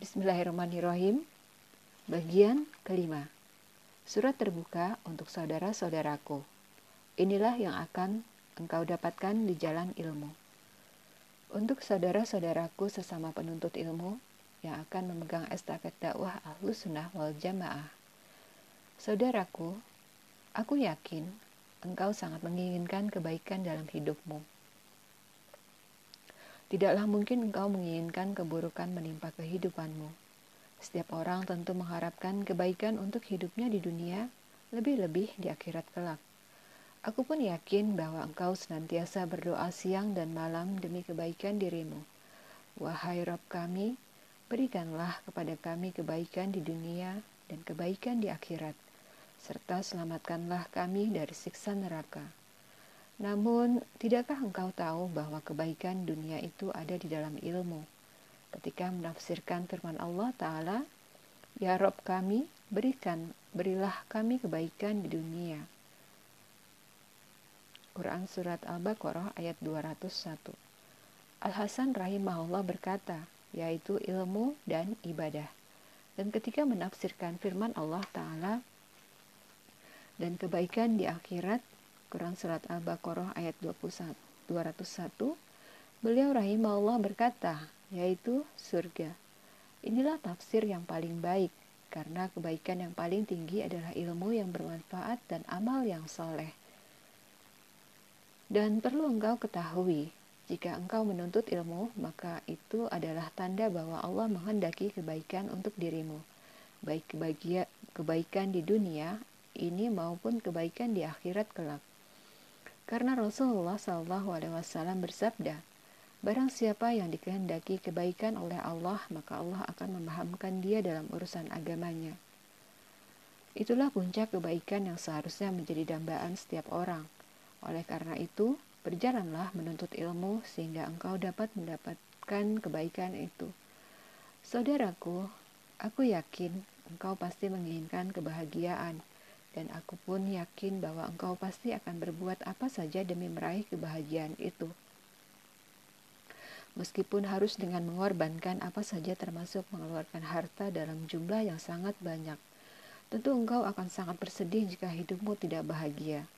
Bismillahirrahmanirrahim. Bagian kelima. Surat terbuka untuk saudara-saudaraku. Inilah yang akan engkau dapatkan di jalan ilmu. Untuk saudara-saudaraku sesama penuntut ilmu yang akan memegang estafet dakwah ahlus sunnah wal jamaah. Saudaraku, aku yakin engkau sangat menginginkan kebaikan dalam hidupmu. Tidaklah mungkin engkau menginginkan keburukan menimpa kehidupanmu. Setiap orang tentu mengharapkan kebaikan untuk hidupnya di dunia, lebih-lebih di akhirat kelak. Aku pun yakin bahwa engkau senantiasa berdoa siang dan malam demi kebaikan dirimu. Wahai Rob kami, berikanlah kepada kami kebaikan di dunia dan kebaikan di akhirat, serta selamatkanlah kami dari siksa neraka. Namun, tidakkah engkau tahu bahwa kebaikan dunia itu ada di dalam ilmu? Ketika menafsirkan firman Allah Ta'ala, Ya Rob kami, berikan, berilah kami kebaikan di dunia. Quran Surat Al-Baqarah ayat 201 Al-Hasan rahimahullah berkata, yaitu ilmu dan ibadah. Dan ketika menafsirkan firman Allah Ta'ala, dan kebaikan di akhirat, Quran Surat Al-Baqarah ayat 21, 201, beliau rahimahullah berkata, yaitu surga. Inilah tafsir yang paling baik, karena kebaikan yang paling tinggi adalah ilmu yang bermanfaat dan amal yang soleh. Dan perlu engkau ketahui, jika engkau menuntut ilmu, maka itu adalah tanda bahwa Allah menghendaki kebaikan untuk dirimu, baik kebaikan di dunia ini maupun kebaikan di akhirat kelak. Karena Rasulullah Wasallam bersabda, Barang siapa yang dikehendaki kebaikan oleh Allah, maka Allah akan memahamkan dia dalam urusan agamanya. Itulah puncak kebaikan yang seharusnya menjadi dambaan setiap orang. Oleh karena itu, berjalanlah menuntut ilmu sehingga engkau dapat mendapatkan kebaikan itu. Saudaraku, aku yakin engkau pasti menginginkan kebahagiaan dan aku pun yakin bahwa engkau pasti akan berbuat apa saja demi meraih kebahagiaan itu. Meskipun harus dengan mengorbankan apa saja termasuk mengeluarkan harta dalam jumlah yang sangat banyak. Tentu engkau akan sangat bersedih jika hidupmu tidak bahagia.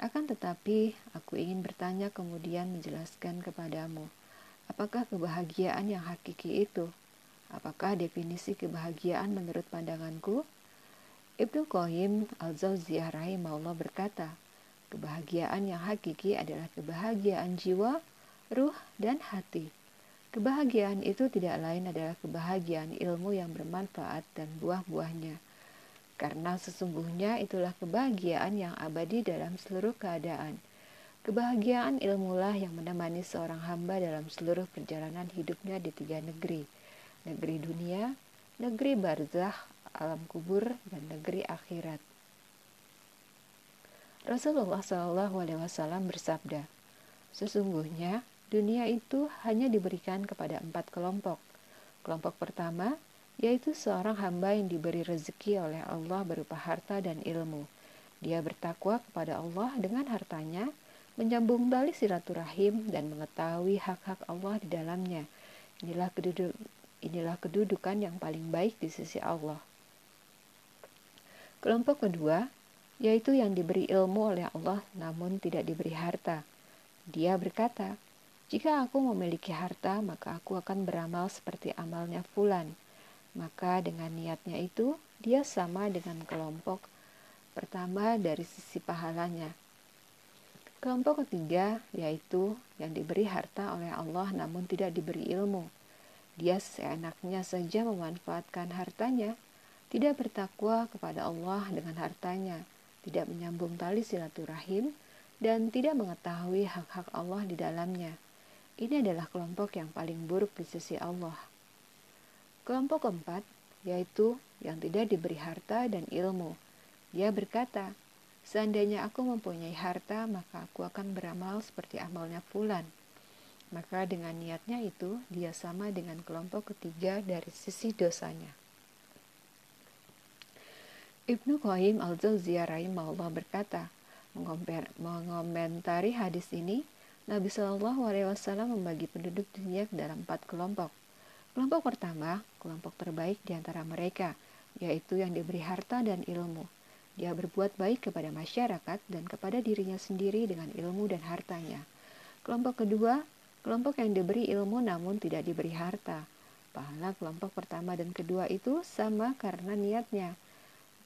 Akan tetapi, aku ingin bertanya kemudian menjelaskan kepadamu, apakah kebahagiaan yang hakiki itu? Apakah definisi kebahagiaan menurut pandanganku? Ibnu Qayyim al-Zawziyah rahimahullah berkata, kebahagiaan yang hakiki adalah kebahagiaan jiwa, ruh, dan hati. Kebahagiaan itu tidak lain adalah kebahagiaan ilmu yang bermanfaat dan buah-buahnya. Karena sesungguhnya itulah kebahagiaan yang abadi dalam seluruh keadaan. Kebahagiaan ilmulah yang menemani seorang hamba dalam seluruh perjalanan hidupnya di tiga negeri. Negeri dunia, negeri barzah, alam kubur, dan negeri akhirat. Rasulullah Shallallahu Alaihi Wasallam bersabda, sesungguhnya dunia itu hanya diberikan kepada empat kelompok. Kelompok pertama yaitu seorang hamba yang diberi rezeki oleh Allah berupa harta dan ilmu. Dia bertakwa kepada Allah dengan hartanya, menyambung tali silaturahim dan mengetahui hak-hak Allah di dalamnya. Inilah keduduk, inilah kedudukan yang paling baik di sisi Allah. Kelompok kedua, yaitu yang diberi ilmu oleh Allah namun tidak diberi harta. Dia berkata, jika aku memiliki harta, maka aku akan beramal seperti amalnya Fulan. Maka dengan niatnya itu, dia sama dengan kelompok pertama dari sisi pahalanya. Kelompok ketiga yaitu yang diberi harta oleh Allah namun tidak diberi ilmu. Dia seenaknya saja memanfaatkan hartanya tidak bertakwa kepada Allah dengan hartanya, tidak menyambung tali silaturahim, dan tidak mengetahui hak-hak Allah di dalamnya. Ini adalah kelompok yang paling buruk di sisi Allah. Kelompok keempat, yaitu yang tidak diberi harta dan ilmu. Dia berkata, Seandainya aku mempunyai harta, maka aku akan beramal seperti amalnya Fulan. Maka dengan niatnya itu, dia sama dengan kelompok ketiga dari sisi dosanya. Ibnu Qayyim al-Jauziyah rahimahullah berkata, mengomentari hadis ini, Nabi Shallallahu Alaihi Wasallam membagi penduduk dunia ke dalam empat kelompok. Kelompok pertama, kelompok terbaik di antara mereka, yaitu yang diberi harta dan ilmu. Dia berbuat baik kepada masyarakat dan kepada dirinya sendiri dengan ilmu dan hartanya. Kelompok kedua, kelompok yang diberi ilmu namun tidak diberi harta. Pahala kelompok pertama dan kedua itu sama karena niatnya.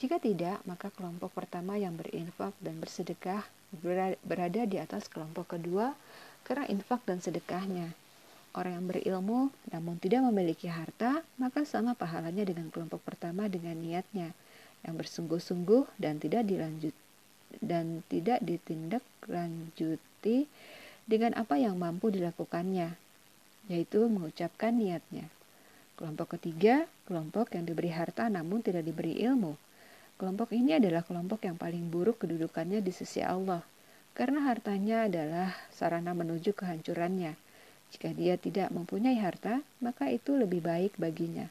Jika tidak, maka kelompok pertama yang berinfak dan bersedekah berada di atas kelompok kedua karena infak dan sedekahnya. Orang yang berilmu namun tidak memiliki harta, maka sama pahalanya dengan kelompok pertama dengan niatnya yang bersungguh-sungguh dan tidak dilanjut dan tidak ditindak lanjuti dengan apa yang mampu dilakukannya, yaitu mengucapkan niatnya. Kelompok ketiga, kelompok yang diberi harta namun tidak diberi ilmu. Kelompok ini adalah kelompok yang paling buruk kedudukannya di sisi Allah, karena hartanya adalah sarana menuju kehancurannya jika dia tidak mempunyai harta, maka itu lebih baik baginya.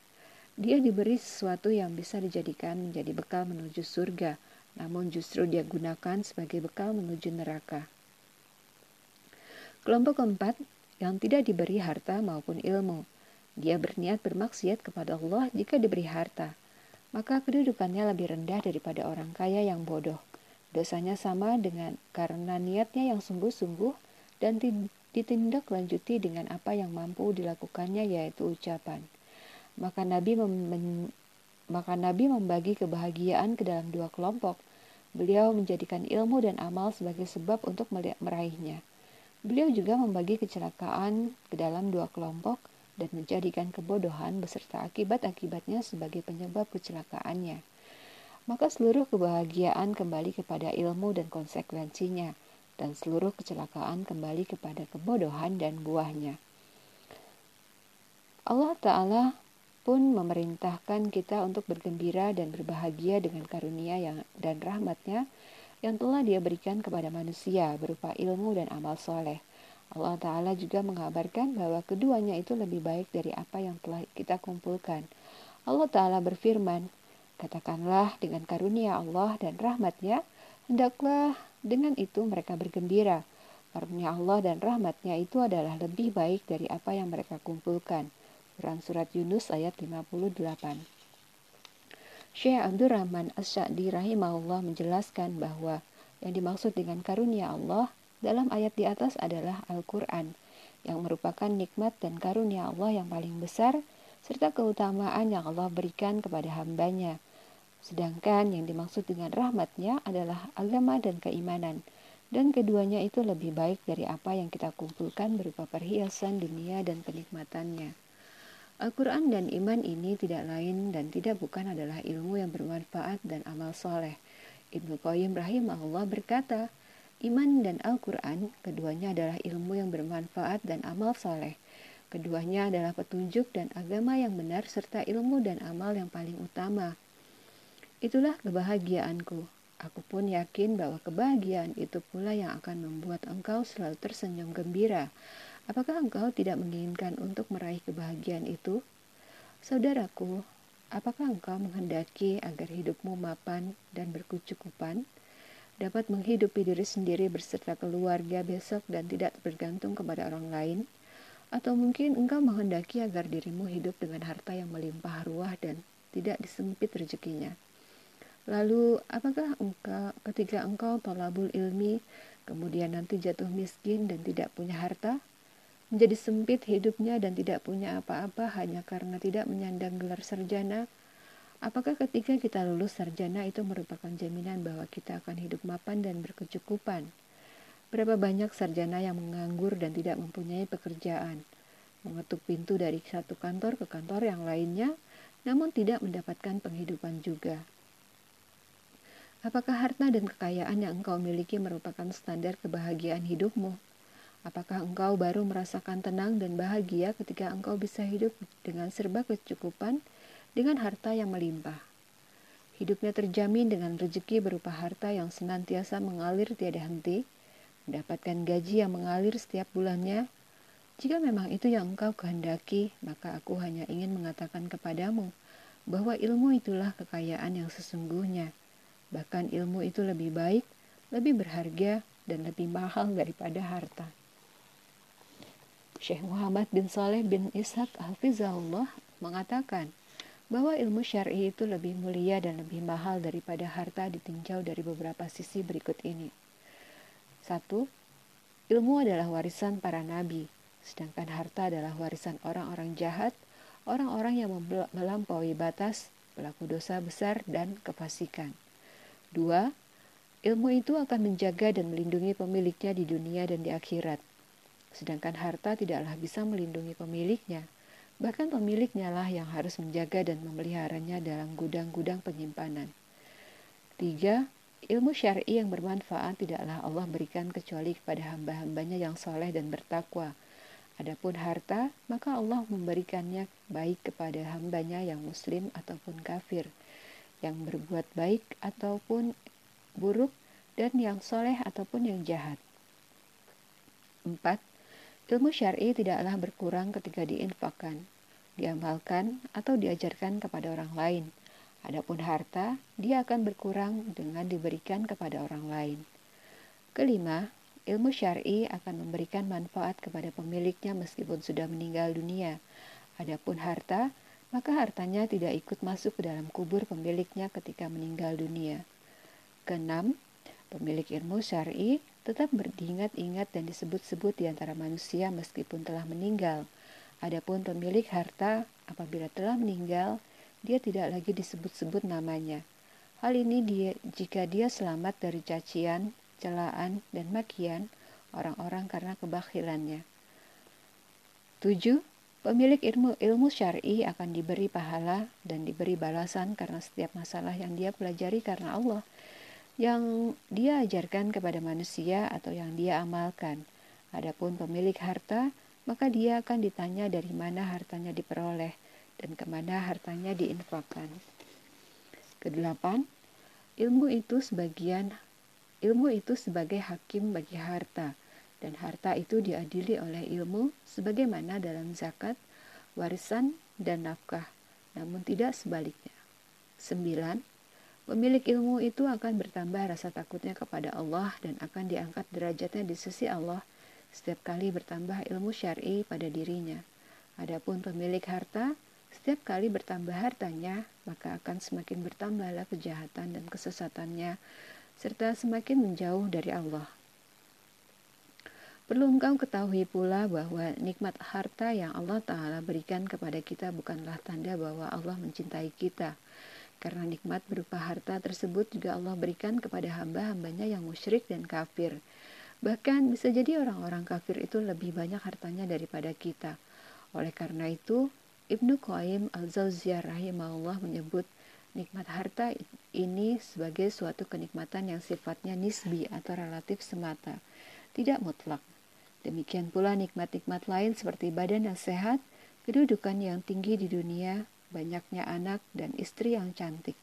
Dia diberi sesuatu yang bisa dijadikan menjadi bekal menuju surga, namun justru dia gunakan sebagai bekal menuju neraka. Kelompok keempat, yang tidak diberi harta maupun ilmu. Dia berniat bermaksiat kepada Allah jika diberi harta, maka kedudukannya lebih rendah daripada orang kaya yang bodoh. Dosanya sama dengan karena niatnya yang sungguh-sungguh dan ditindaklanjuti dengan apa yang mampu dilakukannya yaitu ucapan. Maka Nabi maka Nabi membagi kebahagiaan ke dalam dua kelompok. Beliau menjadikan ilmu dan amal sebagai sebab untuk meraihnya. Beliau juga membagi kecelakaan ke dalam dua kelompok dan menjadikan kebodohan beserta akibat-akibatnya sebagai penyebab kecelakaannya. Maka seluruh kebahagiaan kembali kepada ilmu dan konsekuensinya dan seluruh kecelakaan kembali kepada kebodohan dan buahnya. Allah Ta'ala pun memerintahkan kita untuk bergembira dan berbahagia dengan karunia yang, dan rahmatnya yang telah dia berikan kepada manusia berupa ilmu dan amal soleh. Allah Ta'ala juga mengabarkan bahwa keduanya itu lebih baik dari apa yang telah kita kumpulkan. Allah Ta'ala berfirman, Katakanlah dengan karunia Allah dan rahmatnya, hendaklah dengan itu mereka bergembira. Karunia Allah dan rahmatnya itu adalah lebih baik dari apa yang mereka kumpulkan. Quran Surat Yunus ayat 58 Syekh Abdurrahman As-Sa'di rahimahullah menjelaskan bahwa yang dimaksud dengan karunia Allah dalam ayat di atas adalah Al-Quran, yang merupakan nikmat dan karunia Allah yang paling besar, serta keutamaan yang Allah berikan kepada hambanya, Sedangkan yang dimaksud dengan rahmatnya adalah agama dan keimanan. Dan keduanya itu lebih baik dari apa yang kita kumpulkan berupa perhiasan dunia dan kenikmatannya. Al-Quran dan iman ini tidak lain dan tidak bukan adalah ilmu yang bermanfaat dan amal soleh. Ibnu Qayyim rahimahullah berkata, Iman dan Al-Quran, keduanya adalah ilmu yang bermanfaat dan amal soleh. Keduanya adalah petunjuk dan agama yang benar serta ilmu dan amal yang paling utama. Itulah kebahagiaanku. Aku pun yakin bahwa kebahagiaan itu pula yang akan membuat engkau selalu tersenyum gembira. Apakah engkau tidak menginginkan untuk meraih kebahagiaan itu? Saudaraku, apakah engkau menghendaki agar hidupmu mapan dan berkecukupan? Dapat menghidupi diri sendiri beserta keluarga besok dan tidak bergantung kepada orang lain? Atau mungkin engkau menghendaki agar dirimu hidup dengan harta yang melimpah ruah dan tidak disempit rezekinya? Lalu, apakah engkau ketika engkau tolabul ilmi, kemudian nanti jatuh miskin dan tidak punya harta, menjadi sempit hidupnya dan tidak punya apa-apa hanya karena tidak menyandang gelar sarjana? Apakah ketika kita lulus sarjana itu merupakan jaminan bahwa kita akan hidup mapan dan berkecukupan? Berapa banyak sarjana yang menganggur dan tidak mempunyai pekerjaan, mengetuk pintu dari satu kantor ke kantor yang lainnya, namun tidak mendapatkan penghidupan juga. Apakah harta dan kekayaan yang engkau miliki merupakan standar kebahagiaan hidupmu? Apakah engkau baru merasakan tenang dan bahagia ketika engkau bisa hidup dengan serba kecukupan dengan harta yang melimpah? Hidupnya terjamin dengan rezeki berupa harta yang senantiasa mengalir tiada henti, mendapatkan gaji yang mengalir setiap bulannya. Jika memang itu yang engkau kehendaki, maka aku hanya ingin mengatakan kepadamu bahwa ilmu itulah kekayaan yang sesungguhnya Bahkan ilmu itu lebih baik, lebih berharga, dan lebih mahal daripada harta. Syekh Muhammad bin Saleh bin Ishaq Hafizahullah mengatakan bahwa ilmu syar'i itu lebih mulia dan lebih mahal daripada harta ditinjau dari beberapa sisi berikut ini. Satu, ilmu adalah warisan para nabi, sedangkan harta adalah warisan orang-orang jahat, orang-orang yang melampaui batas, pelaku dosa besar, dan kefasikan. Dua, ilmu itu akan menjaga dan melindungi pemiliknya di dunia dan di akhirat. Sedangkan harta tidaklah bisa melindungi pemiliknya, Bahkan pemiliknya lah yang harus menjaga dan memeliharanya dalam gudang-gudang penyimpanan. Tiga, ilmu syar'i yang bermanfaat tidaklah Allah berikan kecuali kepada hamba-hambanya yang soleh dan bertakwa. Adapun harta, maka Allah memberikannya baik kepada hambanya yang muslim ataupun kafir, yang berbuat baik ataupun buruk, dan yang soleh ataupun yang jahat. Empat, Ilmu syar'i tidaklah berkurang ketika diinfakkan, diamalkan, atau diajarkan kepada orang lain. Adapun harta, dia akan berkurang dengan diberikan kepada orang lain. Kelima, ilmu syar'i akan memberikan manfaat kepada pemiliknya meskipun sudah meninggal dunia. Adapun harta, maka hartanya tidak ikut masuk ke dalam kubur pemiliknya ketika meninggal dunia. Keenam, pemilik ilmu syar'i tetap beringat-ingat dan disebut-sebut di antara manusia meskipun telah meninggal. Adapun pemilik harta apabila telah meninggal, dia tidak lagi disebut-sebut namanya. Hal ini dia, jika dia selamat dari cacian, celaan, dan makian orang-orang karena kebakhilannya. 7. Pemilik ilmu ilmu syar'i akan diberi pahala dan diberi balasan karena setiap masalah yang dia pelajari karena Allah yang dia ajarkan kepada manusia atau yang dia amalkan. Adapun pemilik harta, maka dia akan ditanya dari mana hartanya diperoleh dan ke mana hartanya diinfakkan. Kedelapan, ilmu itu sebagian ilmu itu sebagai hakim bagi harta dan harta itu diadili oleh ilmu sebagaimana dalam zakat, warisan, dan nafkah, namun tidak sebaliknya. Sembilan, Pemilik ilmu itu akan bertambah rasa takutnya kepada Allah dan akan diangkat derajatnya di sisi Allah setiap kali bertambah ilmu syar'i pada dirinya. Adapun pemilik harta, setiap kali bertambah hartanya, maka akan semakin bertambahlah kejahatan dan kesesatannya, serta semakin menjauh dari Allah. Perlu engkau ketahui pula bahwa nikmat harta yang Allah Ta'ala berikan kepada kita bukanlah tanda bahwa Allah mencintai kita, karena nikmat berupa harta tersebut juga Allah berikan kepada hamba-hambanya yang musyrik dan kafir. Bahkan bisa jadi orang-orang kafir itu lebih banyak hartanya daripada kita. Oleh karena itu, Ibnu Qayyim al-Zawziyah rahimahullah menyebut nikmat harta ini sebagai suatu kenikmatan yang sifatnya nisbi atau relatif semata, tidak mutlak. Demikian pula nikmat-nikmat lain seperti badan yang sehat, kedudukan yang tinggi di dunia, banyaknya anak dan istri yang cantik.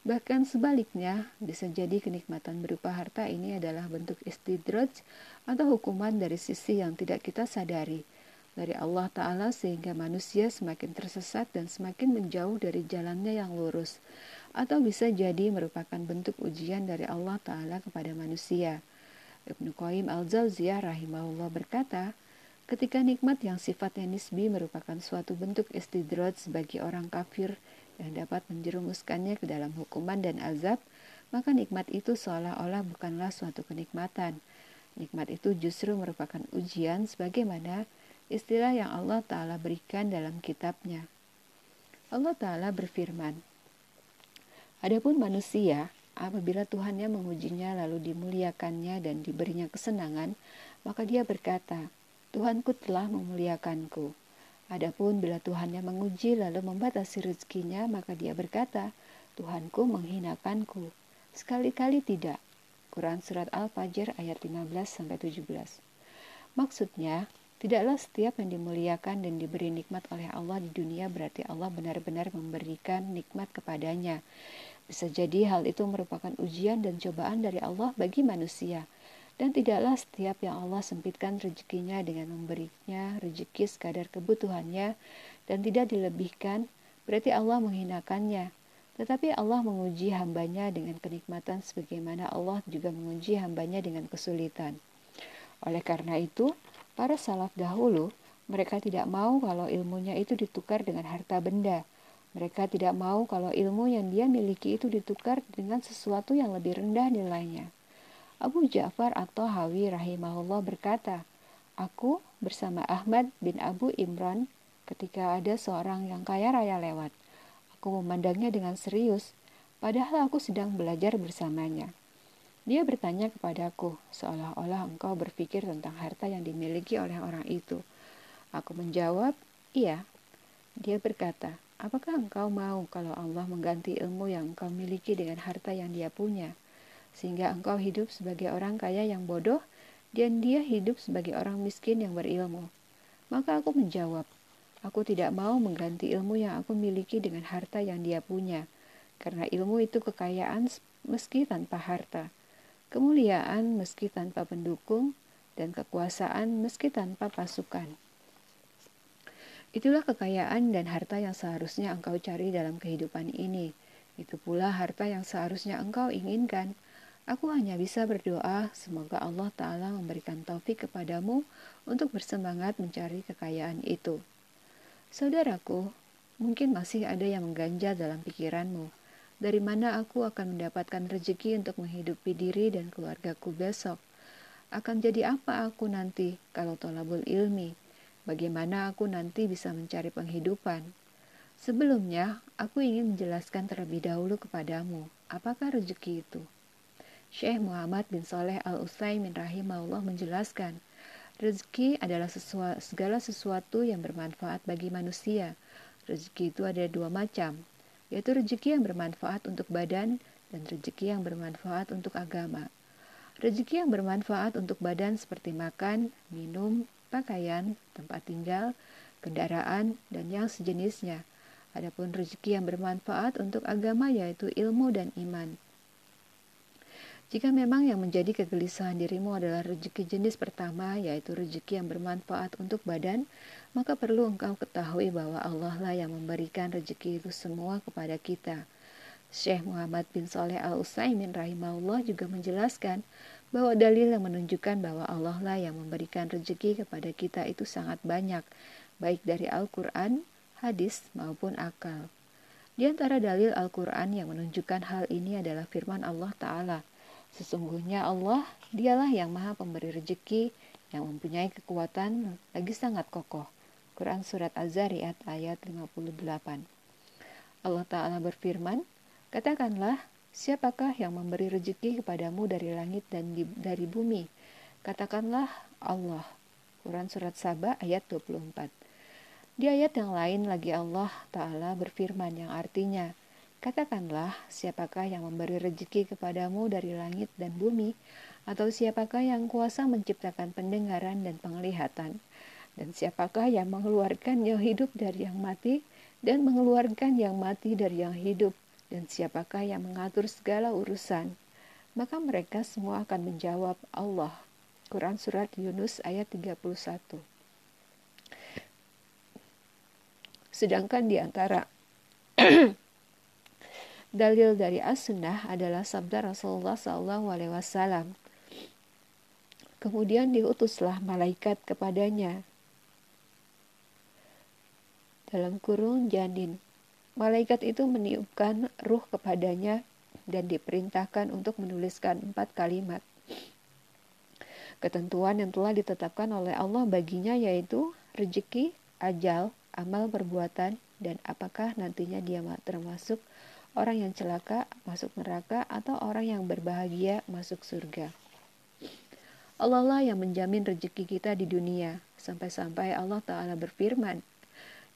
Bahkan sebaliknya, bisa jadi kenikmatan berupa harta ini adalah bentuk istidraj atau hukuman dari sisi yang tidak kita sadari dari Allah Ta'ala sehingga manusia semakin tersesat dan semakin menjauh dari jalannya yang lurus atau bisa jadi merupakan bentuk ujian dari Allah Ta'ala kepada manusia. Ibnu Qayyim al-Zawziyah rahimahullah berkata, Ketika nikmat yang sifatnya nisbi merupakan suatu bentuk istidraj bagi orang kafir yang dapat menjerumuskannya ke dalam hukuman dan azab, maka nikmat itu seolah-olah bukanlah suatu kenikmatan. Nikmat itu justru merupakan ujian sebagaimana istilah yang Allah Ta'ala berikan dalam kitabnya. Allah Ta'ala berfirman, Adapun manusia, apabila Tuhannya mengujinya lalu dimuliakannya dan diberinya kesenangan, maka dia berkata, Tuhanku telah memuliakanku. Adapun bila Tuhannya menguji lalu membatasi rezekinya, maka dia berkata, Tuhanku menghinakanku. Sekali-kali tidak. Quran Surat Al-Fajr ayat 15-17 Maksudnya, tidaklah setiap yang dimuliakan dan diberi nikmat oleh Allah di dunia berarti Allah benar-benar memberikan nikmat kepadanya. Bisa jadi hal itu merupakan ujian dan cobaan dari Allah bagi manusia – dan tidaklah setiap yang Allah sempitkan rezekinya dengan memberinya rezeki sekadar kebutuhannya dan tidak dilebihkan, berarti Allah menghinakannya. Tetapi Allah menguji hambanya dengan kenikmatan sebagaimana Allah juga menguji hambanya dengan kesulitan. Oleh karena itu, Para salaf dahulu, mereka tidak mau kalau ilmunya itu ditukar dengan harta benda. Mereka tidak mau kalau ilmu yang dia miliki itu ditukar dengan sesuatu yang lebih rendah nilainya. Abu Ja'far atau Hawi rahimahullah berkata, Aku bersama Ahmad bin Abu Imran ketika ada seorang yang kaya raya lewat. Aku memandangnya dengan serius, padahal aku sedang belajar bersamanya. Dia bertanya kepadaku, seolah-olah engkau berpikir tentang harta yang dimiliki oleh orang itu. Aku menjawab, iya. Dia berkata, Apakah engkau mau kalau Allah mengganti ilmu yang engkau miliki dengan harta yang dia punya, sehingga engkau hidup sebagai orang kaya yang bodoh dan dia hidup sebagai orang miskin yang berilmu? Maka aku menjawab, aku tidak mau mengganti ilmu yang aku miliki dengan harta yang dia punya, karena ilmu itu kekayaan meski tanpa harta, kemuliaan meski tanpa pendukung, dan kekuasaan meski tanpa pasukan. Itulah kekayaan dan harta yang seharusnya engkau cari dalam kehidupan ini. Itu pula harta yang seharusnya engkau inginkan. Aku hanya bisa berdoa, semoga Allah Ta'ala memberikan taufik kepadamu untuk bersemangat mencari kekayaan itu. Saudaraku, mungkin masih ada yang mengganjal dalam pikiranmu. Dari mana aku akan mendapatkan rezeki untuk menghidupi diri dan keluargaku besok? Akan jadi apa aku nanti kalau tolabul ilmi? bagaimana aku nanti bisa mencari penghidupan. Sebelumnya, aku ingin menjelaskan terlebih dahulu kepadamu, apakah rezeki itu. Syekh Muhammad bin Saleh Al-Utsaimin rahimahullah menjelaskan, rezeki adalah sesuatu, segala sesuatu yang bermanfaat bagi manusia. Rezeki itu ada dua macam, yaitu rezeki yang bermanfaat untuk badan dan rezeki yang bermanfaat untuk agama. Rezeki yang bermanfaat untuk badan seperti makan, minum, pakaian, tempat tinggal, kendaraan, dan yang sejenisnya. Adapun rezeki yang bermanfaat untuk agama yaitu ilmu dan iman. Jika memang yang menjadi kegelisahan dirimu adalah rezeki jenis pertama, yaitu rezeki yang bermanfaat untuk badan, maka perlu engkau ketahui bahwa Allah lah yang memberikan rezeki itu semua kepada kita. Syekh Muhammad bin Saleh Al-Utsaimin rahimahullah juga menjelaskan bahwa dalil yang menunjukkan bahwa Allah lah yang memberikan rezeki kepada kita itu sangat banyak, baik dari Al-Quran, hadis, maupun akal. Di antara dalil Al-Quran yang menunjukkan hal ini adalah firman Allah Ta'ala. Sesungguhnya Allah, dialah yang maha pemberi rezeki, yang mempunyai kekuatan lagi sangat kokoh. Quran Surat Az-Zariyat ayat 58 Allah Ta'ala berfirman, Katakanlah, Siapakah yang memberi rezeki kepadamu dari langit dan di, dari bumi? Katakanlah Allah. Quran Surat Sabah ayat 24 Di ayat yang lain lagi Allah Ta'ala berfirman yang artinya, Katakanlah, siapakah yang memberi rezeki kepadamu dari langit dan bumi, atau siapakah yang kuasa menciptakan pendengaran dan penglihatan, dan siapakah yang mengeluarkan yang hidup dari yang mati, dan mengeluarkan yang mati dari yang hidup, dan siapakah yang mengatur segala urusan? Maka mereka semua akan menjawab Allah. Quran Surat Yunus ayat 31 Sedangkan di antara dalil dari as-sunnah adalah sabda Rasulullah SAW. Kemudian diutuslah malaikat kepadanya dalam kurung janin Malaikat itu meniupkan ruh kepadanya dan diperintahkan untuk menuliskan empat kalimat. Ketentuan yang telah ditetapkan oleh Allah baginya yaitu rezeki, ajal, amal perbuatan, dan apakah nantinya dia termasuk orang yang celaka masuk neraka atau orang yang berbahagia masuk surga. Allah lah yang menjamin rezeki kita di dunia, sampai-sampai Allah Ta'ala berfirman,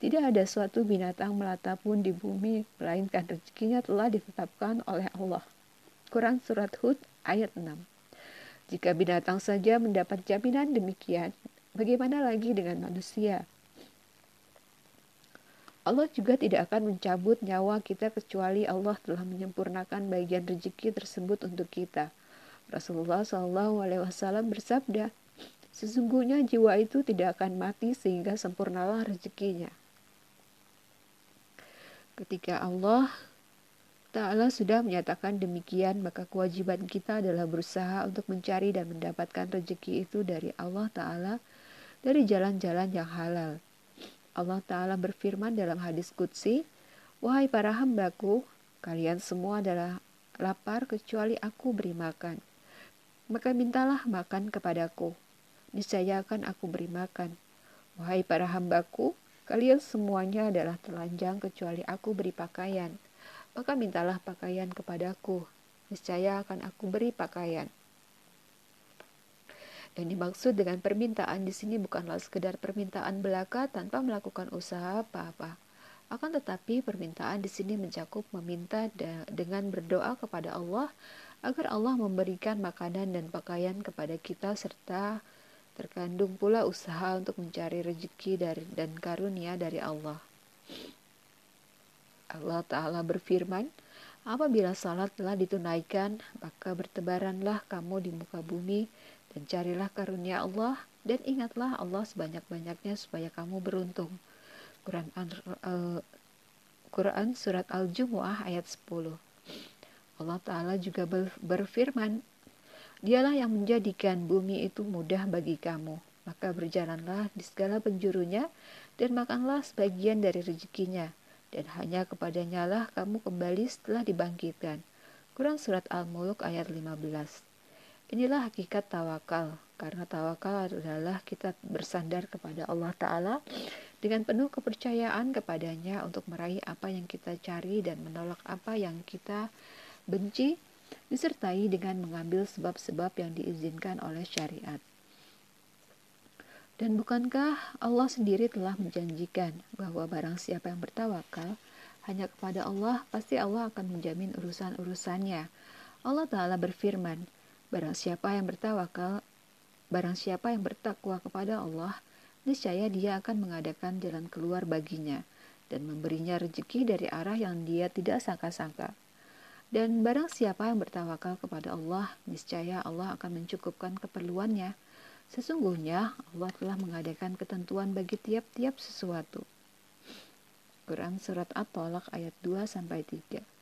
tidak ada suatu binatang melata pun di bumi, melainkan rezekinya telah ditetapkan oleh Allah. Quran Surat Hud ayat 6 Jika binatang saja mendapat jaminan demikian, bagaimana lagi dengan manusia? Allah juga tidak akan mencabut nyawa kita kecuali Allah telah menyempurnakan bagian rezeki tersebut untuk kita. Rasulullah SAW bersabda, Sesungguhnya jiwa itu tidak akan mati sehingga sempurnalah rezekinya. Ketika Allah Ta'ala sudah menyatakan demikian, maka kewajiban kita adalah berusaha untuk mencari dan mendapatkan rezeki itu dari Allah Ta'ala dari jalan-jalan yang halal. Allah Ta'ala berfirman dalam hadis Qudsi, Wahai para hambaku, kalian semua adalah lapar kecuali aku beri makan. Maka mintalah makan kepadaku, niscaya akan aku beri makan. Wahai para hambaku, kalian semuanya adalah telanjang kecuali aku beri pakaian. Maka mintalah pakaian kepadaku, niscaya akan aku beri pakaian. Yang dimaksud dengan permintaan di sini bukanlah sekedar permintaan belaka tanpa melakukan usaha apa-apa. Akan tetapi permintaan di sini mencakup meminta dengan berdoa kepada Allah agar Allah memberikan makanan dan pakaian kepada kita serta terkandung pula usaha untuk mencari rezeki dan karunia dari Allah. Allah Ta'ala berfirman, Apabila salat telah ditunaikan, maka bertebaranlah kamu di muka bumi dan carilah karunia Allah dan ingatlah Allah sebanyak-banyaknya supaya kamu beruntung. Quran uh, Quran surat Al-Jumu'ah ayat 10. Allah taala juga berfirman, Dialah yang menjadikan bumi itu mudah bagi kamu, maka berjalanlah di segala penjurunya dan makanlah sebagian dari rezekinya dan hanya kepadanya lah kamu kembali setelah dibangkitkan. Quran surat Al-Mulk ayat 15. Inilah hakikat tawakal, karena tawakal adalah kita bersandar kepada Allah Ta'ala dengan penuh kepercayaan kepadanya untuk meraih apa yang kita cari dan menolak apa yang kita benci, disertai dengan mengambil sebab-sebab yang diizinkan oleh syariat. Dan bukankah Allah sendiri telah menjanjikan bahwa barang siapa yang bertawakal hanya kepada Allah, pasti Allah akan menjamin urusan-urusannya. Allah Ta'ala berfirman, Barang siapa yang bertawakal, barang siapa yang bertakwa kepada Allah, niscaya dia akan mengadakan jalan keluar baginya dan memberinya rezeki dari arah yang dia tidak sangka-sangka. Dan barang siapa yang bertawakal kepada Allah, niscaya Allah akan mencukupkan keperluannya. Sesungguhnya Allah telah mengadakan ketentuan bagi tiap-tiap sesuatu. Quran Surat At-Tolak ayat 2 sampai 3.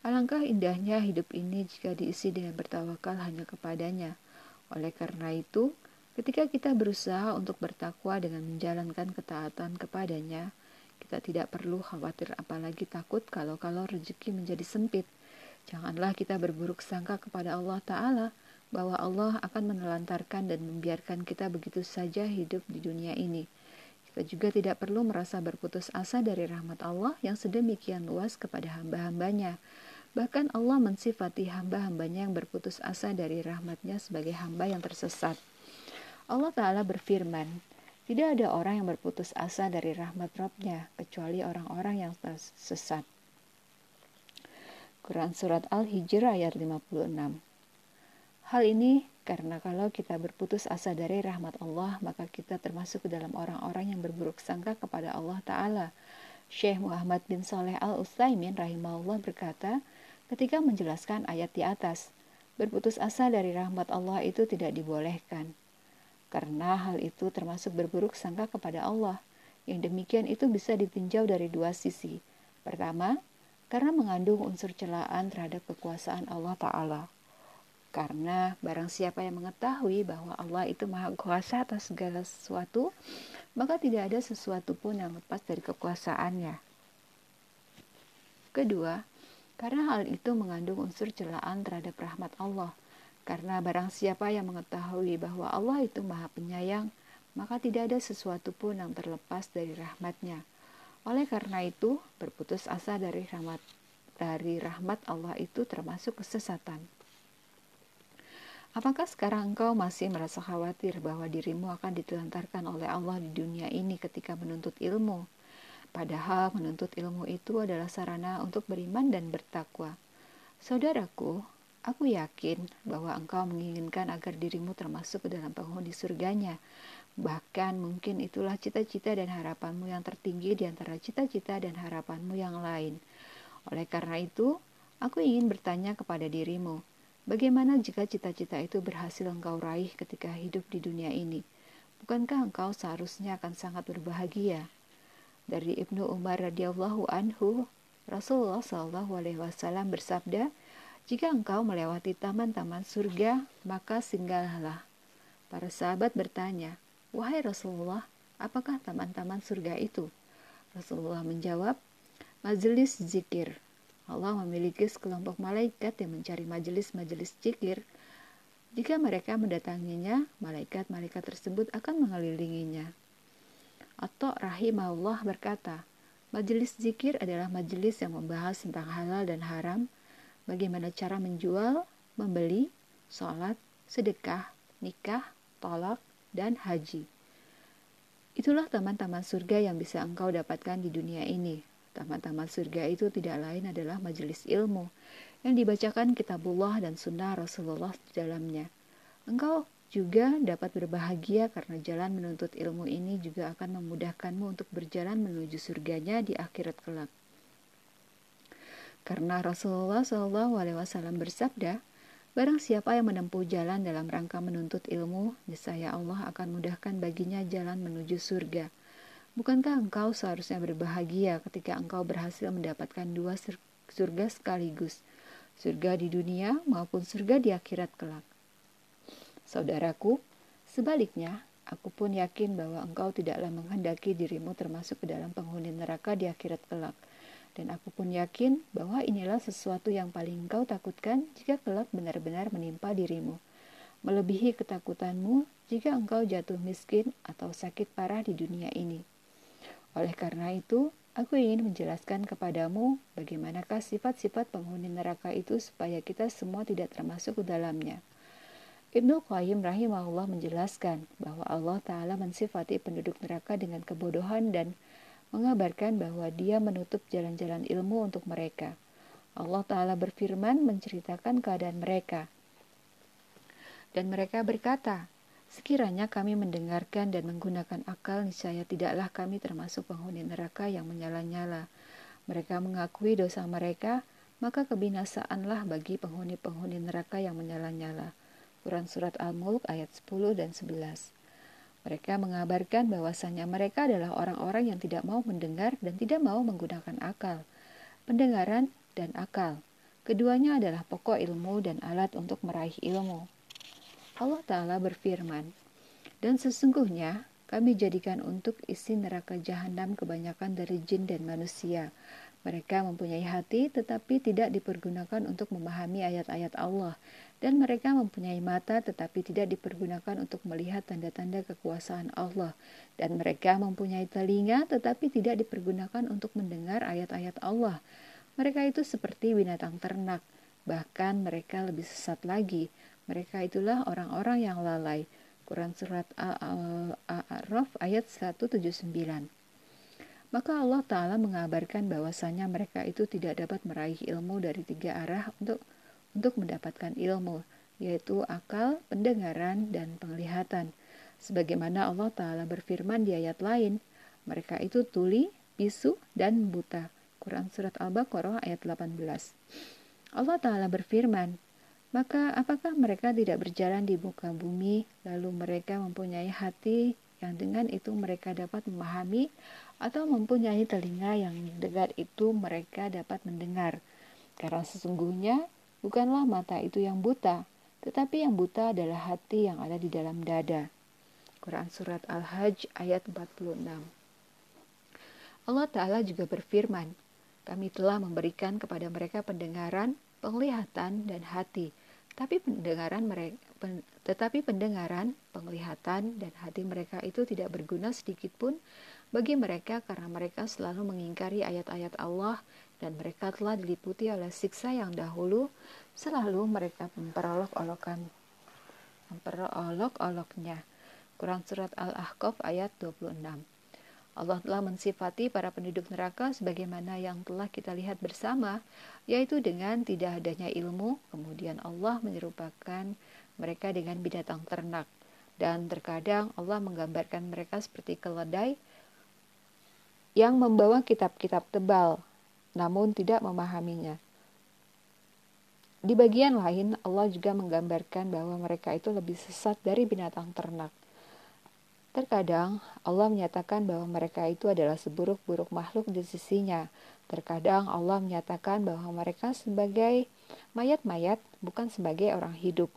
Alangkah indahnya hidup ini jika diisi dengan bertawakal hanya kepadanya. Oleh karena itu, ketika kita berusaha untuk bertakwa dengan menjalankan ketaatan kepadanya, kita tidak perlu khawatir apalagi takut kalau-kalau rezeki menjadi sempit. Janganlah kita berburuk sangka kepada Allah Ta'ala bahwa Allah akan menelantarkan dan membiarkan kita begitu saja hidup di dunia ini. Kita juga tidak perlu merasa berputus asa dari rahmat Allah yang sedemikian luas kepada hamba-hambanya. Bahkan Allah mensifati hamba-hambanya yang berputus asa dari rahmatnya sebagai hamba yang tersesat. Allah Ta'ala berfirman, tidak ada orang yang berputus asa dari rahmat Rabbnya kecuali orang-orang yang tersesat. Quran Surat Al-Hijr ayat 56 Hal ini karena kalau kita berputus asa dari rahmat Allah, maka kita termasuk ke dalam orang-orang yang berburuk sangka kepada Allah Ta'ala. Syekh Muhammad bin Saleh Al-Utsaimin rahimahullah berkata, ketika menjelaskan ayat di atas. Berputus asa dari rahmat Allah itu tidak dibolehkan. Karena hal itu termasuk berburuk sangka kepada Allah. Yang demikian itu bisa ditinjau dari dua sisi. Pertama, karena mengandung unsur celaan terhadap kekuasaan Allah Ta'ala. Karena barang siapa yang mengetahui bahwa Allah itu maha kuasa atas segala sesuatu, maka tidak ada sesuatu pun yang lepas dari kekuasaannya. Kedua, karena hal itu mengandung unsur celaan terhadap rahmat Allah. Karena barang siapa yang mengetahui bahwa Allah itu maha penyayang, maka tidak ada sesuatu pun yang terlepas dari rahmatnya. Oleh karena itu, berputus asa dari rahmat dari rahmat Allah itu termasuk kesesatan. Apakah sekarang engkau masih merasa khawatir bahwa dirimu akan ditelantarkan oleh Allah di dunia ini ketika menuntut ilmu? Padahal menuntut ilmu itu adalah sarana untuk beriman dan bertakwa. Saudaraku, aku yakin bahwa engkau menginginkan agar dirimu termasuk ke dalam penghuni surganya. Bahkan mungkin itulah cita-cita dan harapanmu yang tertinggi di antara cita-cita dan harapanmu yang lain. Oleh karena itu, aku ingin bertanya kepada dirimu, bagaimana jika cita-cita itu berhasil engkau raih ketika hidup di dunia ini? Bukankah engkau seharusnya akan sangat berbahagia? Dari Ibnu Umar radhiyallahu anhu, Rasulullah shallallahu alaihi wasallam bersabda, "Jika engkau melewati taman-taman surga, maka singgahlah." Para sahabat bertanya, Wahai Rasulullah, apakah taman-taman surga itu? Rasulullah menjawab, majelis zikir. Allah memiliki sekelompok malaikat yang mencari majelis-majelis zikir. Jika mereka mendatanginya, malaikat-malaikat tersebut akan mengelilinginya. Atau rahimahullah berkata, majelis zikir adalah majelis yang membahas tentang halal dan haram, bagaimana cara menjual, membeli, sholat, sedekah, nikah, tolak, dan haji. Itulah taman-taman surga yang bisa engkau dapatkan di dunia ini. Taman-taman surga itu tidak lain adalah majelis ilmu yang dibacakan kitabullah dan sunnah Rasulullah di dalamnya. Engkau juga dapat berbahagia karena jalan menuntut ilmu ini juga akan memudahkanmu untuk berjalan menuju surganya di akhirat kelak. Karena Rasulullah SAW bersabda, Barang siapa yang menempuh jalan dalam rangka menuntut ilmu, niscaya Allah akan mudahkan baginya jalan menuju surga. Bukankah engkau seharusnya berbahagia ketika engkau berhasil mendapatkan dua surga sekaligus, surga di dunia maupun surga di akhirat kelak? Saudaraku, sebaliknya, aku pun yakin bahwa engkau tidaklah menghendaki dirimu termasuk ke dalam penghuni neraka di akhirat kelak. Dan aku pun yakin bahwa inilah sesuatu yang paling engkau takutkan jika kelak benar-benar menimpa dirimu. Melebihi ketakutanmu jika engkau jatuh miskin atau sakit parah di dunia ini. Oleh karena itu, aku ingin menjelaskan kepadamu bagaimanakah sifat-sifat penghuni neraka itu supaya kita semua tidak termasuk ke dalamnya. Ibnu Qayyim rahimahullah menjelaskan bahwa Allah Ta'ala mensifati penduduk neraka dengan kebodohan dan mengabarkan bahwa dia menutup jalan-jalan ilmu untuk mereka. Allah Ta'ala berfirman menceritakan keadaan mereka. Dan mereka berkata, Sekiranya kami mendengarkan dan menggunakan akal, niscaya tidaklah kami termasuk penghuni neraka yang menyala-nyala. Mereka mengakui dosa mereka, maka kebinasaanlah bagi penghuni-penghuni neraka yang menyala-nyala. Quran Surat Al-Mulk ayat 10 dan 11 mereka mengabarkan bahwasannya mereka adalah orang-orang yang tidak mau mendengar dan tidak mau menggunakan akal. Pendengaran dan akal. Keduanya adalah pokok ilmu dan alat untuk meraih ilmu. Allah Ta'ala berfirman, Dan sesungguhnya kami jadikan untuk isi neraka jahanam kebanyakan dari jin dan manusia. Mereka mempunyai hati tetapi tidak dipergunakan untuk memahami ayat-ayat Allah dan mereka mempunyai mata tetapi tidak dipergunakan untuk melihat tanda-tanda kekuasaan Allah dan mereka mempunyai telinga tetapi tidak dipergunakan untuk mendengar ayat-ayat Allah. Mereka itu seperti binatang ternak, bahkan mereka lebih sesat lagi. Mereka itulah orang-orang yang lalai. Quran Surat Al-A'raf ayat 179 maka Allah Ta'ala mengabarkan bahwasanya mereka itu tidak dapat meraih ilmu dari tiga arah untuk untuk mendapatkan ilmu, yaitu akal, pendengaran, dan penglihatan. Sebagaimana Allah Ta'ala berfirman di ayat lain, mereka itu tuli, bisu, dan buta. Quran Surat Al-Baqarah ayat 18 Allah Ta'ala berfirman, maka apakah mereka tidak berjalan di muka bumi, lalu mereka mempunyai hati yang dengan itu mereka dapat memahami atau mempunyai telinga yang dengar itu mereka dapat mendengar. Karena sesungguhnya bukanlah mata itu yang buta, tetapi yang buta adalah hati yang ada di dalam dada. Quran Surat Al-Hajj ayat 46 Allah Ta'ala juga berfirman, kami telah memberikan kepada mereka pendengaran, penglihatan, dan hati, tapi pendengaran mereka pen, tetapi pendengaran, penglihatan, dan hati mereka itu tidak berguna sedikit pun bagi mereka karena mereka selalu mengingkari ayat-ayat Allah dan mereka telah diliputi oleh siksa yang dahulu selalu mereka memperolok-olokkan memperolok-oloknya. Quran Surat Al-Ahqaf ayat 26 Allah telah mensifati para penduduk neraka sebagaimana yang telah kita lihat bersama, yaitu dengan tidak adanya ilmu, kemudian Allah menyerupakan mereka dengan binatang ternak, dan terkadang Allah menggambarkan mereka seperti keledai yang membawa kitab-kitab tebal, namun tidak memahaminya. Di bagian lain, Allah juga menggambarkan bahwa mereka itu lebih sesat dari binatang ternak. Terkadang Allah menyatakan bahwa mereka itu adalah seburuk-buruk makhluk di sisinya. Terkadang Allah menyatakan bahwa mereka sebagai mayat-mayat, bukan sebagai orang hidup.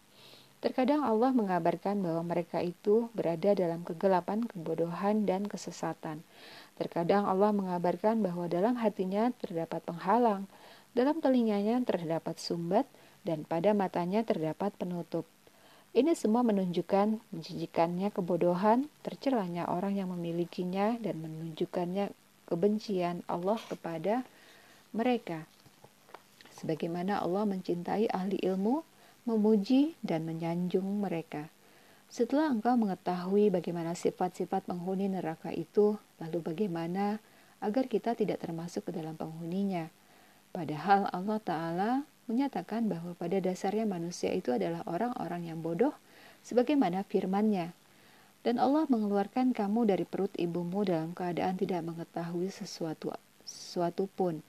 Terkadang Allah mengabarkan bahwa mereka itu berada dalam kegelapan, kebodohan, dan kesesatan. Terkadang Allah mengabarkan bahwa dalam hatinya terdapat penghalang, dalam telinganya terdapat sumbat, dan pada matanya terdapat penutup. Ini semua menunjukkan menjijikannya kebodohan, tercelanya orang yang memilikinya, dan menunjukkannya kebencian Allah kepada mereka. Sebagaimana Allah mencintai ahli ilmu, memuji, dan menyanjung mereka. Setelah engkau mengetahui bagaimana sifat-sifat penghuni neraka itu, lalu bagaimana agar kita tidak termasuk ke dalam penghuninya? Padahal Allah Ta'ala menyatakan bahwa pada dasarnya manusia itu adalah orang-orang yang bodoh, sebagaimana firman-Nya. Dan Allah mengeluarkan kamu dari perut ibumu dalam keadaan tidak mengetahui sesuatu sesuatu pun,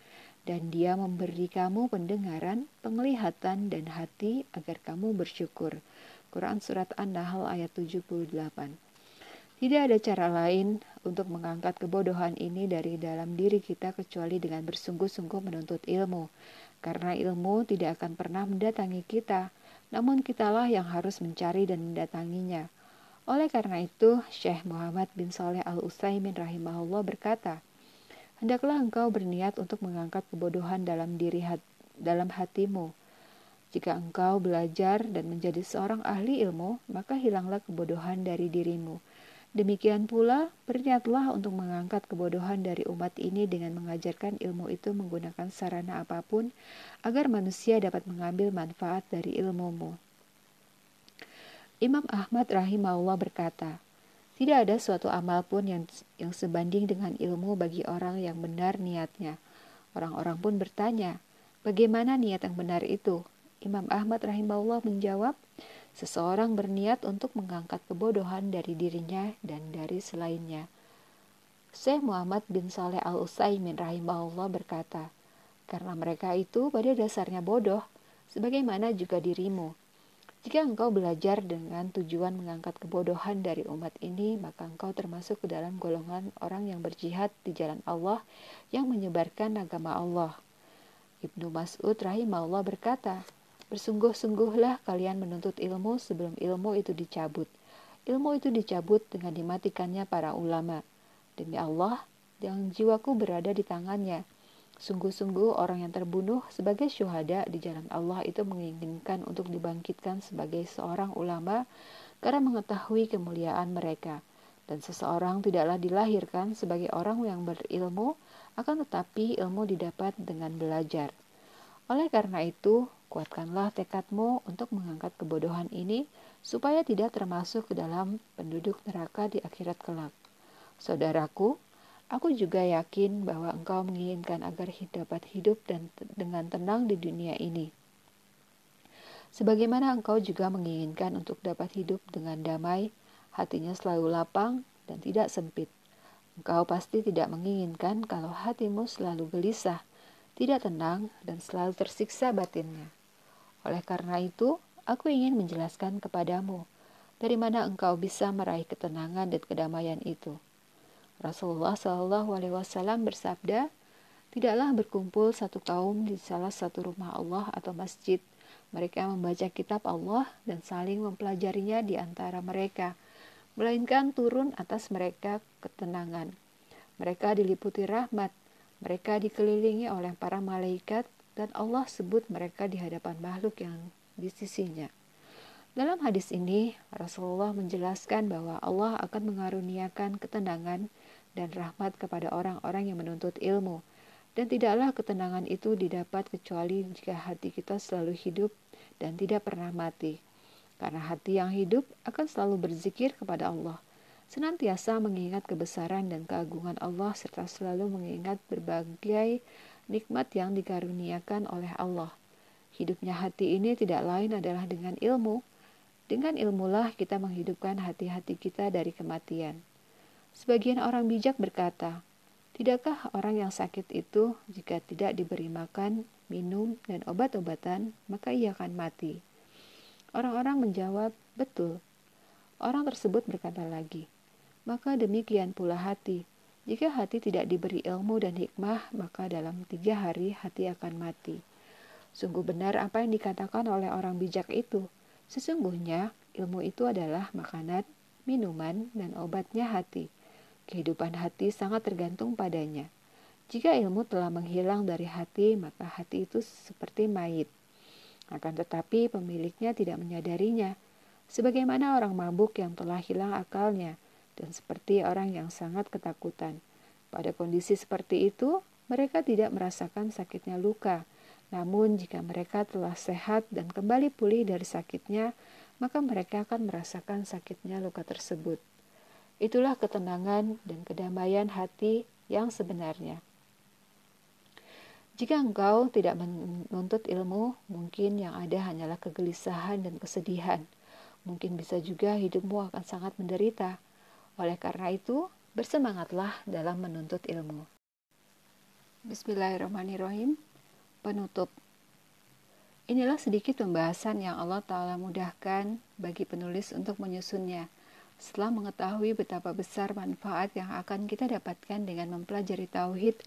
dan Dia memberi kamu pendengaran, penglihatan, dan hati agar kamu bersyukur. Quran Surat An-Nahl ayat 78 Tidak ada cara lain untuk mengangkat kebodohan ini dari dalam diri kita kecuali dengan bersungguh-sungguh menuntut ilmu karena ilmu tidak akan pernah mendatangi kita, namun kitalah yang harus mencari dan mendatanginya. Oleh karena itu, Syekh Muhammad bin Saleh Al-Utsaimin rahimahullah berkata, Hendaklah engkau berniat untuk mengangkat kebodohan dalam diri hat, dalam hatimu. Jika engkau belajar dan menjadi seorang ahli ilmu, maka hilanglah kebodohan dari dirimu. Demikian pula, berniatlah untuk mengangkat kebodohan dari umat ini dengan mengajarkan ilmu itu menggunakan sarana apa pun agar manusia dapat mengambil manfaat dari ilmumu. Imam Ahmad rahimahullah berkata, tidak ada suatu amal pun yang, yang sebanding dengan ilmu bagi orang yang benar niatnya. Orang-orang pun bertanya, bagaimana niat yang benar itu? Imam Ahmad rahimahullah menjawab, Seseorang berniat untuk mengangkat kebodohan dari dirinya dan dari selainnya. Syekh Muhammad bin Saleh Al-Utsaimin rahimahullah berkata, karena mereka itu pada dasarnya bodoh, sebagaimana juga dirimu. Jika engkau belajar dengan tujuan mengangkat kebodohan dari umat ini, maka engkau termasuk ke dalam golongan orang yang berjihad di jalan Allah yang menyebarkan agama Allah. Ibnu Mas'ud rahimahullah berkata, Bersungguh-sungguhlah kalian menuntut ilmu sebelum ilmu itu dicabut. Ilmu itu dicabut dengan dimatikannya para ulama. Demi Allah, yang jiwaku berada di tangannya. Sungguh-sungguh orang yang terbunuh sebagai syuhada di jalan Allah itu menginginkan untuk dibangkitkan sebagai seorang ulama karena mengetahui kemuliaan mereka. Dan seseorang tidaklah dilahirkan sebagai orang yang berilmu, akan tetapi ilmu didapat dengan belajar. Oleh karena itu, Kuatkanlah tekadmu untuk mengangkat kebodohan ini supaya tidak termasuk ke dalam penduduk neraka di akhirat kelak. Saudaraku, aku juga yakin bahwa engkau menginginkan agar dapat hidup dan dengan tenang di dunia ini. Sebagaimana engkau juga menginginkan untuk dapat hidup dengan damai, hatinya selalu lapang dan tidak sempit. Engkau pasti tidak menginginkan kalau hatimu selalu gelisah, tidak tenang, dan selalu tersiksa batinnya. Oleh karena itu, aku ingin menjelaskan kepadamu dari mana engkau bisa meraih ketenangan dan kedamaian itu. Rasulullah Shallallahu Alaihi Wasallam bersabda, tidaklah berkumpul satu kaum di salah satu rumah Allah atau masjid. Mereka membaca kitab Allah dan saling mempelajarinya di antara mereka, melainkan turun atas mereka ketenangan. Mereka diliputi rahmat, mereka dikelilingi oleh para malaikat dan Allah sebut mereka di hadapan makhluk yang di sisinya. Dalam hadis ini, Rasulullah menjelaskan bahwa Allah akan mengaruniakan ketenangan dan rahmat kepada orang-orang yang menuntut ilmu, dan tidaklah ketenangan itu didapat kecuali jika hati kita selalu hidup dan tidak pernah mati. Karena hati yang hidup akan selalu berzikir kepada Allah, senantiasa mengingat kebesaran dan keagungan Allah serta selalu mengingat berbagai nikmat yang dikaruniakan oleh Allah. Hidupnya hati ini tidak lain adalah dengan ilmu. Dengan ilmulah kita menghidupkan hati-hati kita dari kematian. Sebagian orang bijak berkata, Tidakkah orang yang sakit itu jika tidak diberi makan, minum, dan obat-obatan, maka ia akan mati? Orang-orang menjawab, betul. Orang tersebut berkata lagi, maka demikian pula hati. Jika hati tidak diberi ilmu dan hikmah, maka dalam tiga hari hati akan mati. Sungguh benar apa yang dikatakan oleh orang bijak itu. Sesungguhnya ilmu itu adalah makanan, minuman, dan obatnya hati. Kehidupan hati sangat tergantung padanya. Jika ilmu telah menghilang dari hati, maka hati itu seperti mayit. Akan tetapi pemiliknya tidak menyadarinya, sebagaimana orang mabuk yang telah hilang akalnya, dan seperti orang yang sangat ketakutan. Pada kondisi seperti itu, mereka tidak merasakan sakitnya luka, namun, jika mereka telah sehat dan kembali pulih dari sakitnya, maka mereka akan merasakan sakitnya luka tersebut. Itulah ketenangan dan kedamaian hati yang sebenarnya. Jika engkau tidak menuntut ilmu, mungkin yang ada hanyalah kegelisahan dan kesedihan. Mungkin bisa juga hidupmu akan sangat menderita. Oleh karena itu, bersemangatlah dalam menuntut ilmu. Bismillahirrahmanirrahim. Penutup Inilah sedikit pembahasan yang Allah Ta'ala mudahkan bagi penulis untuk menyusunnya. Setelah mengetahui betapa besar manfaat yang akan kita dapatkan dengan mempelajari tauhid,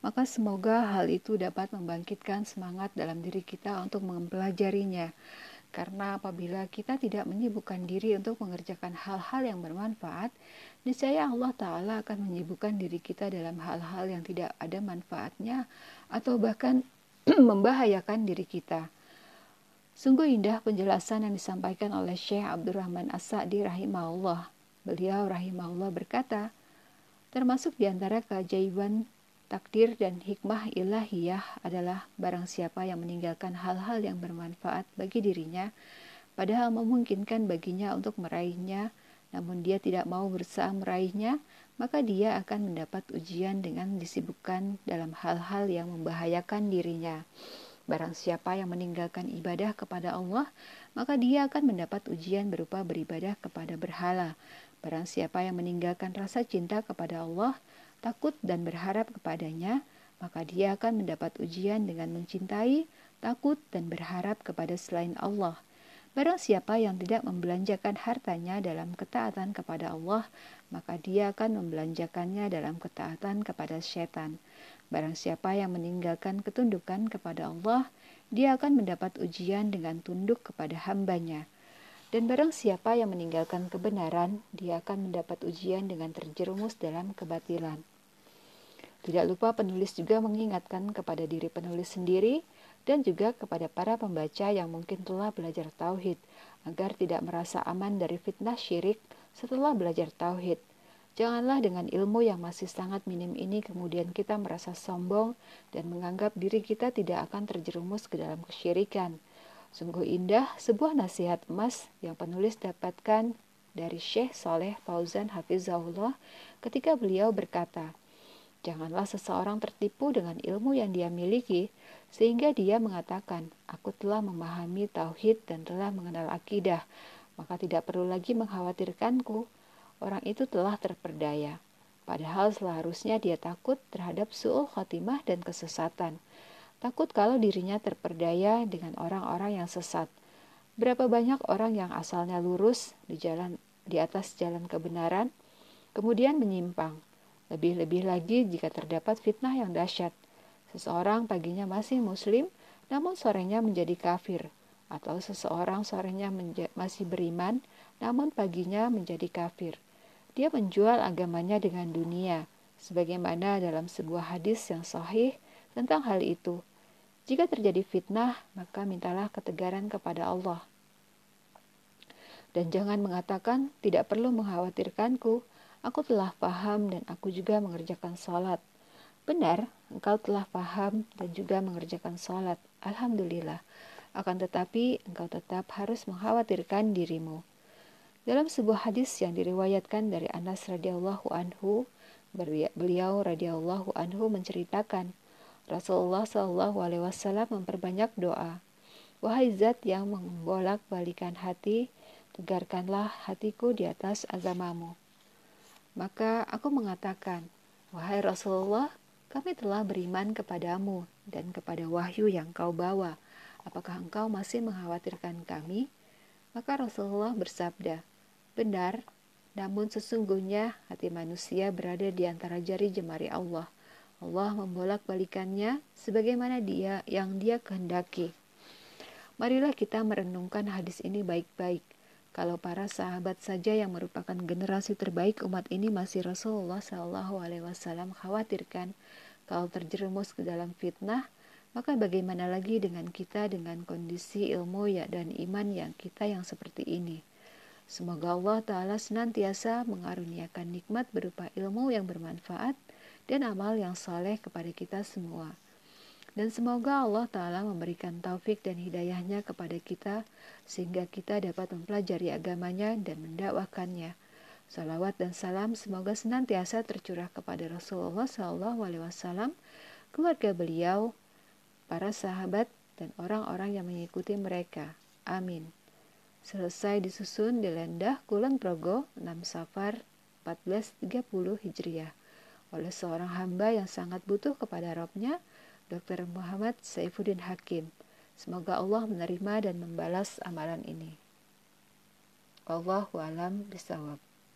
maka semoga hal itu dapat membangkitkan semangat dalam diri kita untuk mempelajarinya. Karena apabila kita tidak menyibukkan diri untuk mengerjakan hal-hal yang bermanfaat, niscaya Allah Ta'ala akan menyibukkan diri kita dalam hal-hal yang tidak ada manfaatnya atau bahkan membahayakan diri kita. Sungguh indah penjelasan yang disampaikan oleh Syekh Abdurrahman As-Sa'di rahimahullah. Beliau rahimahullah berkata, termasuk di antara keajaiban takdir dan hikmah ilahiyah adalah barang siapa yang meninggalkan hal-hal yang bermanfaat bagi dirinya, padahal memungkinkan baginya untuk meraihnya, namun dia tidak mau berusaha meraihnya, maka dia akan mendapat ujian dengan disibukkan dalam hal-hal yang membahayakan dirinya. Barang siapa yang meninggalkan ibadah kepada Allah, maka dia akan mendapat ujian berupa beribadah kepada berhala. Barang siapa yang meninggalkan rasa cinta kepada Allah, takut dan berharap kepadanya, maka dia akan mendapat ujian dengan mencintai, takut, dan berharap kepada selain Allah. Barang siapa yang tidak membelanjakan hartanya dalam ketaatan kepada Allah, maka dia akan membelanjakannya dalam ketaatan kepada setan. Barang siapa yang meninggalkan ketundukan kepada Allah, dia akan mendapat ujian dengan tunduk kepada hambanya. Dan barang siapa yang meninggalkan kebenaran, dia akan mendapat ujian dengan terjerumus dalam kebatilan. Tidak lupa penulis juga mengingatkan kepada diri penulis sendiri dan juga kepada para pembaca yang mungkin telah belajar tauhid agar tidak merasa aman dari fitnah syirik setelah belajar tauhid. Janganlah dengan ilmu yang masih sangat minim ini kemudian kita merasa sombong dan menganggap diri kita tidak akan terjerumus ke dalam kesyirikan. Sungguh indah sebuah nasihat emas yang penulis dapatkan dari Syekh Soleh Fauzan Hafizahullah ketika beliau berkata, Janganlah seseorang tertipu dengan ilmu yang dia miliki, sehingga dia mengatakan, "Aku telah memahami tauhid dan telah mengenal akidah, maka tidak perlu lagi mengkhawatirkanku." Orang itu telah terperdaya, padahal seharusnya dia takut terhadap su'ul khotimah dan kesesatan. Takut kalau dirinya terperdaya dengan orang-orang yang sesat. Berapa banyak orang yang asalnya lurus di jalan di atas jalan kebenaran, kemudian menyimpang lebih-lebih lagi jika terdapat fitnah yang dahsyat. Seseorang paginya masih muslim, namun sorenya menjadi kafir. Atau seseorang sorenya masih beriman, namun paginya menjadi kafir. Dia menjual agamanya dengan dunia, sebagaimana dalam sebuah hadis yang sahih tentang hal itu. Jika terjadi fitnah, maka mintalah ketegaran kepada Allah. Dan jangan mengatakan, tidak perlu mengkhawatirkanku, Aku telah paham dan aku juga mengerjakan sholat. Benar, engkau telah paham dan juga mengerjakan sholat. Alhamdulillah. Akan tetapi, engkau tetap harus mengkhawatirkan dirimu. Dalam sebuah hadis yang diriwayatkan dari Anas radhiyallahu anhu, beliau radhiyallahu anhu menceritakan Rasulullah shallallahu alaihi wasallam memperbanyak doa. Wahai zat yang membolak-balikan hati, tegarkanlah hatiku di atas agamamu. Maka aku mengatakan, Wahai Rasulullah, kami telah beriman kepadamu dan kepada wahyu yang kau bawa. Apakah engkau masih mengkhawatirkan kami? Maka Rasulullah bersabda, Benar, namun sesungguhnya hati manusia berada di antara jari jemari Allah. Allah membolak-balikannya sebagaimana dia yang dia kehendaki. Marilah kita merenungkan hadis ini baik-baik. Kalau para sahabat saja yang merupakan generasi terbaik umat ini masih Rasulullah Shallallahu Alaihi Wasallam khawatirkan kalau terjerumus ke dalam fitnah, maka bagaimana lagi dengan kita dengan kondisi ilmu ya dan iman yang kita yang seperti ini. Semoga Allah Ta'ala senantiasa mengaruniakan nikmat berupa ilmu yang bermanfaat dan amal yang saleh kepada kita semua. Dan semoga Allah Ta'ala memberikan taufik dan hidayahnya kepada kita sehingga kita dapat mempelajari agamanya dan mendakwakannya. Salawat dan salam semoga senantiasa tercurah kepada Rasulullah SAW, keluarga beliau, para sahabat, dan orang-orang yang mengikuti mereka. Amin. Selesai disusun di Lendah Kulon Progo 6 Safar 1430 Hijriah oleh seorang hamba yang sangat butuh kepada Robnya, Dr. Muhammad Saifuddin Hakim. Semoga Allah menerima dan membalas amalan ini. Allahu alam bisawab.